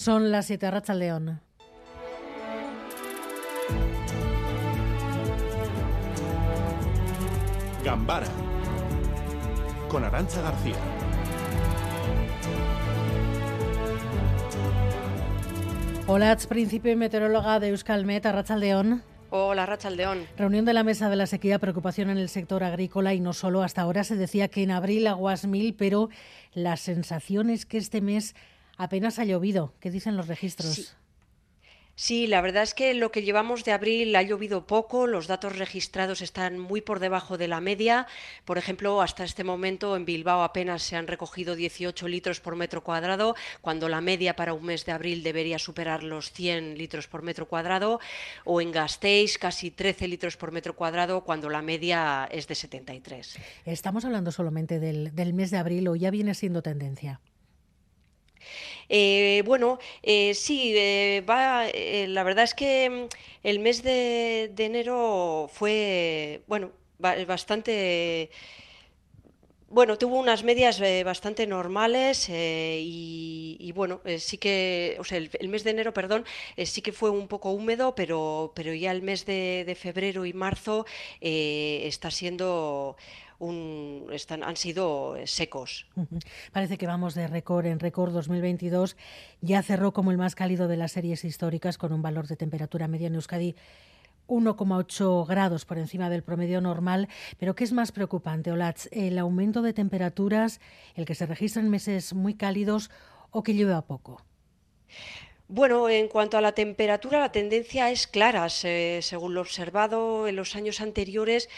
Son las 7 Racha León. Gambara con Arancha García. Hola, principio y meteoróloga de Euskalmet, León. Hola, Rachaldeón. Reunión de la mesa de la sequía, preocupación en el sector agrícola y no solo. Hasta ahora se decía que en abril aguas mil, pero la sensación es que este mes apenas ha llovido. ¿Qué dicen los registros? Sí, la verdad es que lo que llevamos de abril ha llovido poco, los datos registrados están muy por debajo de la media. Por ejemplo, hasta este momento en Bilbao apenas se han recogido 18 litros por metro cuadrado, cuando la media para un mes de abril debería superar los 100 litros por metro cuadrado, o en Gasteiz casi 13 litros por metro cuadrado, cuando la media es de 73. Estamos hablando solamente del, del mes de abril o ya viene siendo tendencia. Eh, bueno, eh, sí, eh, va, la verdad es que mm, el mes de, enero fue, bueno, bastante... Bueno, tuvo unas medias bastante normales y, bueno, sí que, o sea, el, mes de enero, perdón, sí que fue un poco húmedo, pero, pero ya el mes de febrero y marzo está siendo están, han sido eh, secos. Parece que vamos de récord en récord 2022. Ya cerró como el más cálido de las series históricas con un valor de temperatura media en Euskadi 1,8 grados por encima del promedio normal. Pero ¿qué es más preocupante, Olatz? ¿El aumento de temperaturas, el que se registra en meses muy cálidos o que lleva poco? Bueno, en cuanto a la temperatura, la tendencia es clara. según lo observado en los años anteriores,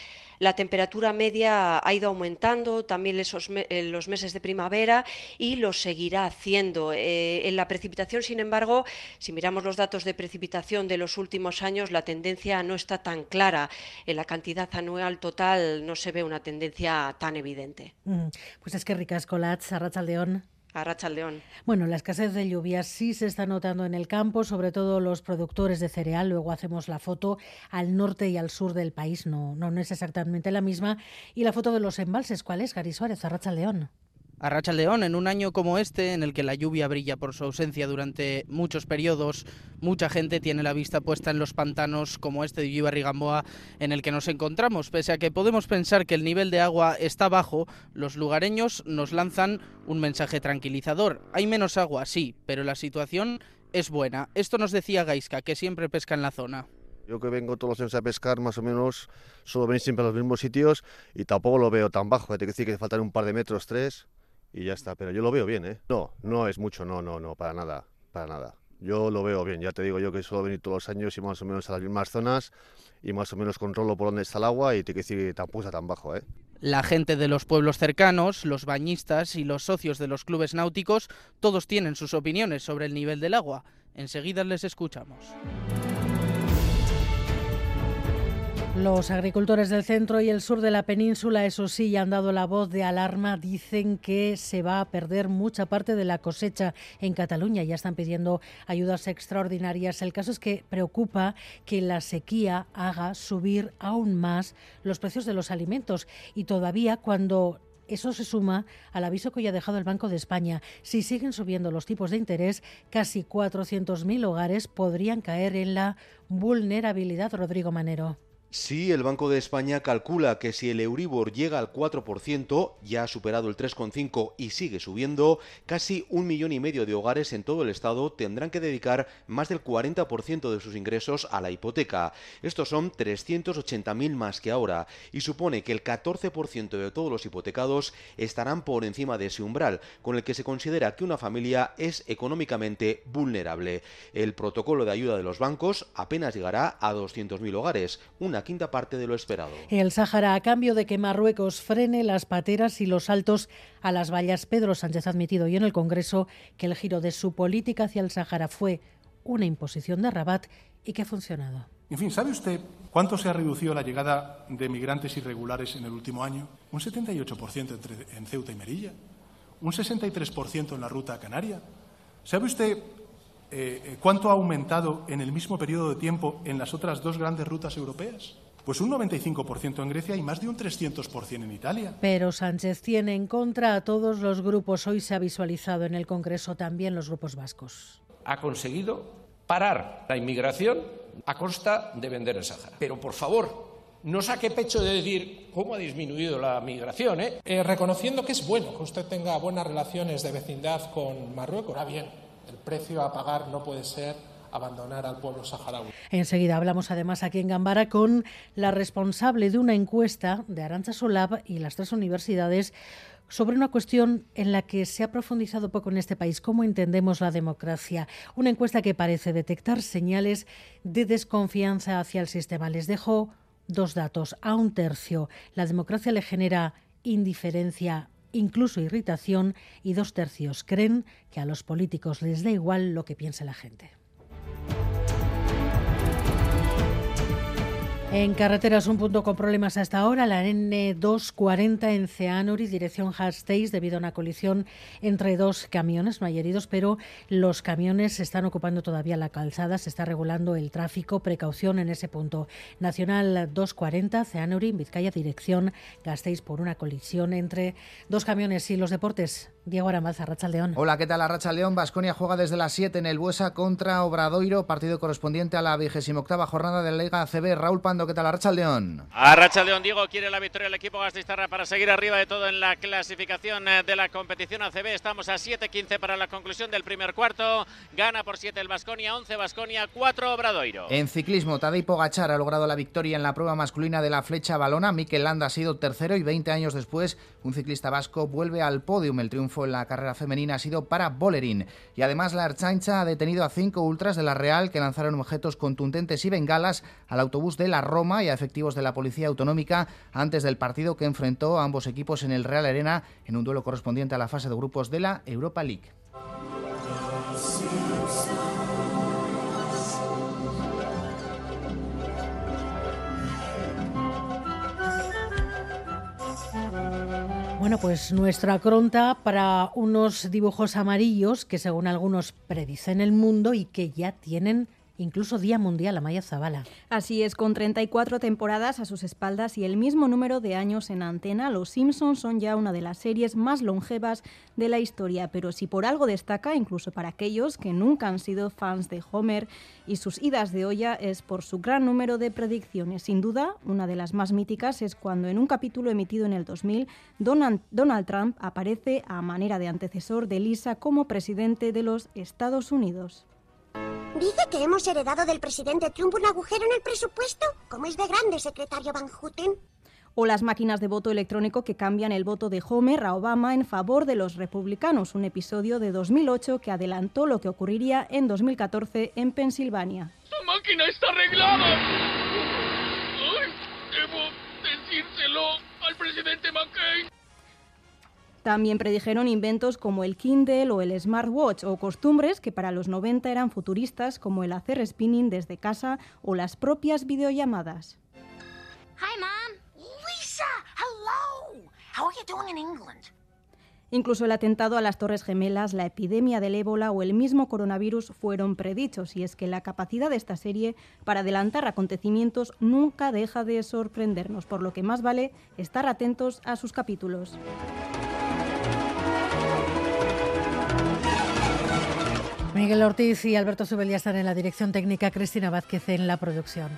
la temperatura media ha ido aumentando también esos en los meses de primavera y lo seguirá haciendo. Eh, en la precipitación, sin embargo, si miramos los datos de precipitación de los últimos años, la tendencia no está tan clara. En la cantidad anual total no se ve una tendencia tan evidente. Mm, pues es que ricas colats, Arrachaldeón. A León. Bueno, la escasez de lluvias sí se está notando en el campo, sobre todo los productores de cereal. Luego hacemos la foto al norte y al sur del país, no, no, es exactamente la misma. Y la foto de los embalses, ¿cuál es, Gary Suárez, León? A León, en un año como este, en el que la lluvia brilla por su ausencia durante muchos periodos, mucha gente tiene la vista puesta en los pantanos como este de Rigamboa en el que nos encontramos. Pese a que podemos pensar que el nivel de agua está bajo, los lugareños nos lanzan un mensaje tranquilizador. Hay menos agua, sí, pero la situación es buena. Esto nos decía Gaisca, que siempre pesca en la zona. Yo que vengo todos los años a pescar, más o menos, solo venir siempre a los mismos sitios y tampoco lo veo tan bajo. Hay que decir que faltan un par de metros, tres y ya está. Pero yo lo veo bien, ¿eh? No, no es mucho, no, no, no, para nada, para nada. Yo lo veo bien, ya te digo yo que suelo venir todos los años y más o menos a las mismas zonas y más o menos controlo por dónde está el agua y te que decir tampoco está tan bajo, ¿eh? La gente de los pueblos cercanos, los bañistas y los socios de los clubes náuticos, todos tienen sus opiniones sobre el nivel del agua. Enseguida les escuchamos. Los agricultores del centro y el sur de la península, eso sí, ya han dado la voz de alarma. Dicen que se va a perder mucha parte de la cosecha en Cataluña. Ya están pidiendo ayudas extraordinarias. El caso es que preocupa que la sequía haga subir aún más los precios de los alimentos. Y todavía cuando eso se suma al aviso que hoy ha dejado el Banco de España. Si siguen subiendo los tipos de interés, casi 400.000 hogares podrían caer en la vulnerabilidad. Rodrigo Manero. Sí, el Banco de España calcula que si el Euribor llega al 4%, ya ha superado el 3,5% y sigue subiendo, casi un millón y medio de hogares en todo el Estado tendrán que dedicar más del 40% de sus ingresos a la hipoteca. Estos son 380.000 más que ahora y supone que el 14% de todos los hipotecados estarán por encima de ese umbral, con el que se considera que una familia es económicamente vulnerable. El protocolo de ayuda de los bancos apenas llegará a 200.000 hogares, una quinta parte de lo esperado. El Sáhara, a cambio de que Marruecos frene las pateras y los saltos a las vallas. Pedro Sánchez ha admitido hoy en el Congreso que el giro de su política hacia el Sáhara fue una imposición de Rabat y que ha funcionado. En fin, ¿sabe usted cuánto se ha reducido la llegada de migrantes irregulares en el último año? Un 78% entre, en Ceuta y Merilla, un 63% en la ruta canaria. ¿Sabe usted eh, eh, ¿cuánto ha aumentado en el mismo periodo de tiempo en las otras dos grandes rutas europeas? Pues un 95% en Grecia y más de un 300% en Italia. Pero Sánchez tiene en contra a todos los grupos. Hoy se ha visualizado en el Congreso también los grupos vascos. ha conseguido parar la inmigración a costa de vender el Sahara. Pero, por favor, no saque pecho de decir cómo ha disminuido la migración. ¿eh? Eh, reconociendo que es bueno que usted tenga buenas relaciones de vecindad con Marruecos. Ahora bien, el precio a pagar no puede ser abandonar al pueblo saharaui. Enseguida hablamos además aquí en Gambara con la responsable de una encuesta de Arancha Solab y las tres universidades sobre una cuestión en la que se ha profundizado poco en este país, cómo entendemos la democracia. Una encuesta que parece detectar señales de desconfianza hacia el sistema. Les dejo dos datos. A un tercio la democracia le genera indiferencia, incluso irritación, y dos tercios creen que a los políticos les da igual lo que piense la gente. En carreteras, un punto con problemas hasta ahora, la N240 en Ceanuri, dirección Gasteiz, debido a una colisión entre dos camiones. No hay heridos, pero los camiones están ocupando todavía la calzada, se está regulando el tráfico. Precaución en ese punto. Nacional 240, Ceanuri, Vizcaya, dirección Gasteiz, por una colisión entre dos camiones. Y los deportes, Diego Aramaz, León. Hola, ¿qué tal? León. Vasconia juega desde las 7 en el Buesa contra Obradoiro, partido correspondiente a la 28 jornada de la Liga ACB. Raúl Pando, ¿qué tal? León. Arracha León, Diego quiere la victoria del equipo Gastistarra para seguir arriba de todo en la clasificación eh, de la competición ACB. Estamos a 7-15 para la conclusión del primer cuarto. Gana por 7 el Vasconia, 11 Vasconia, 4 Obradoiro. En ciclismo, Tadej Pogachar ha logrado la victoria en la prueba masculina de la flecha balona. Mikel Landa ha sido tercero y 20 años después, un ciclista vasco vuelve al podium. El triunfo en la carrera femenina ha sido para Bolerín. Y además la Archancha ha detenido a cinco ultras de la Real que lanzaron objetos contundentes y bengalas al autobús de la Roma y a efectivos de la Policía Autonómica antes del partido que enfrentó a ambos equipos en el Real Arena en un duelo correspondiente a la fase de grupos de la Europa League. Bueno, pues nuestra cronta para unos dibujos amarillos que según algunos predicen el mundo y que ya tienen incluso Día Mundial, Amaya Zabala. Así es, con 34 temporadas a sus espaldas y el mismo número de años en antena, Los Simpsons son ya una de las series más longevas de la historia, pero si por algo destaca, incluso para aquellos que nunca han sido fans de Homer y sus idas de olla, es por su gran número de predicciones. Sin duda, una de las más míticas es cuando en un capítulo emitido en el 2000, Donald Trump aparece a manera de antecesor de Lisa como presidente de los Estados Unidos. Dice que hemos heredado del presidente Trump un agujero en el presupuesto. ¿Cómo es de grande, secretario Van Houten? O las máquinas de voto electrónico que cambian el voto de Homer a Obama en favor de los republicanos, un episodio de 2008 que adelantó lo que ocurriría en 2014 en Pensilvania. ¡Esta máquina está arreglada! ¡Ay! Debo decírselo al presidente McCain. También predijeron inventos como el Kindle o el smartwatch o costumbres que para los 90 eran futuristas como el hacer spinning desde casa o las propias videollamadas. Hi mom. Lisa, hello. How are you doing in England? Incluso el atentado a las Torres Gemelas, la epidemia del ébola o el mismo coronavirus fueron predichos, y es que la capacidad de esta serie para adelantar acontecimientos nunca deja de sorprendernos, por lo que más vale estar atentos a sus capítulos. Miguel Ortiz y Alberto Subel ya están en la dirección técnica, Cristina Vázquez en la producción.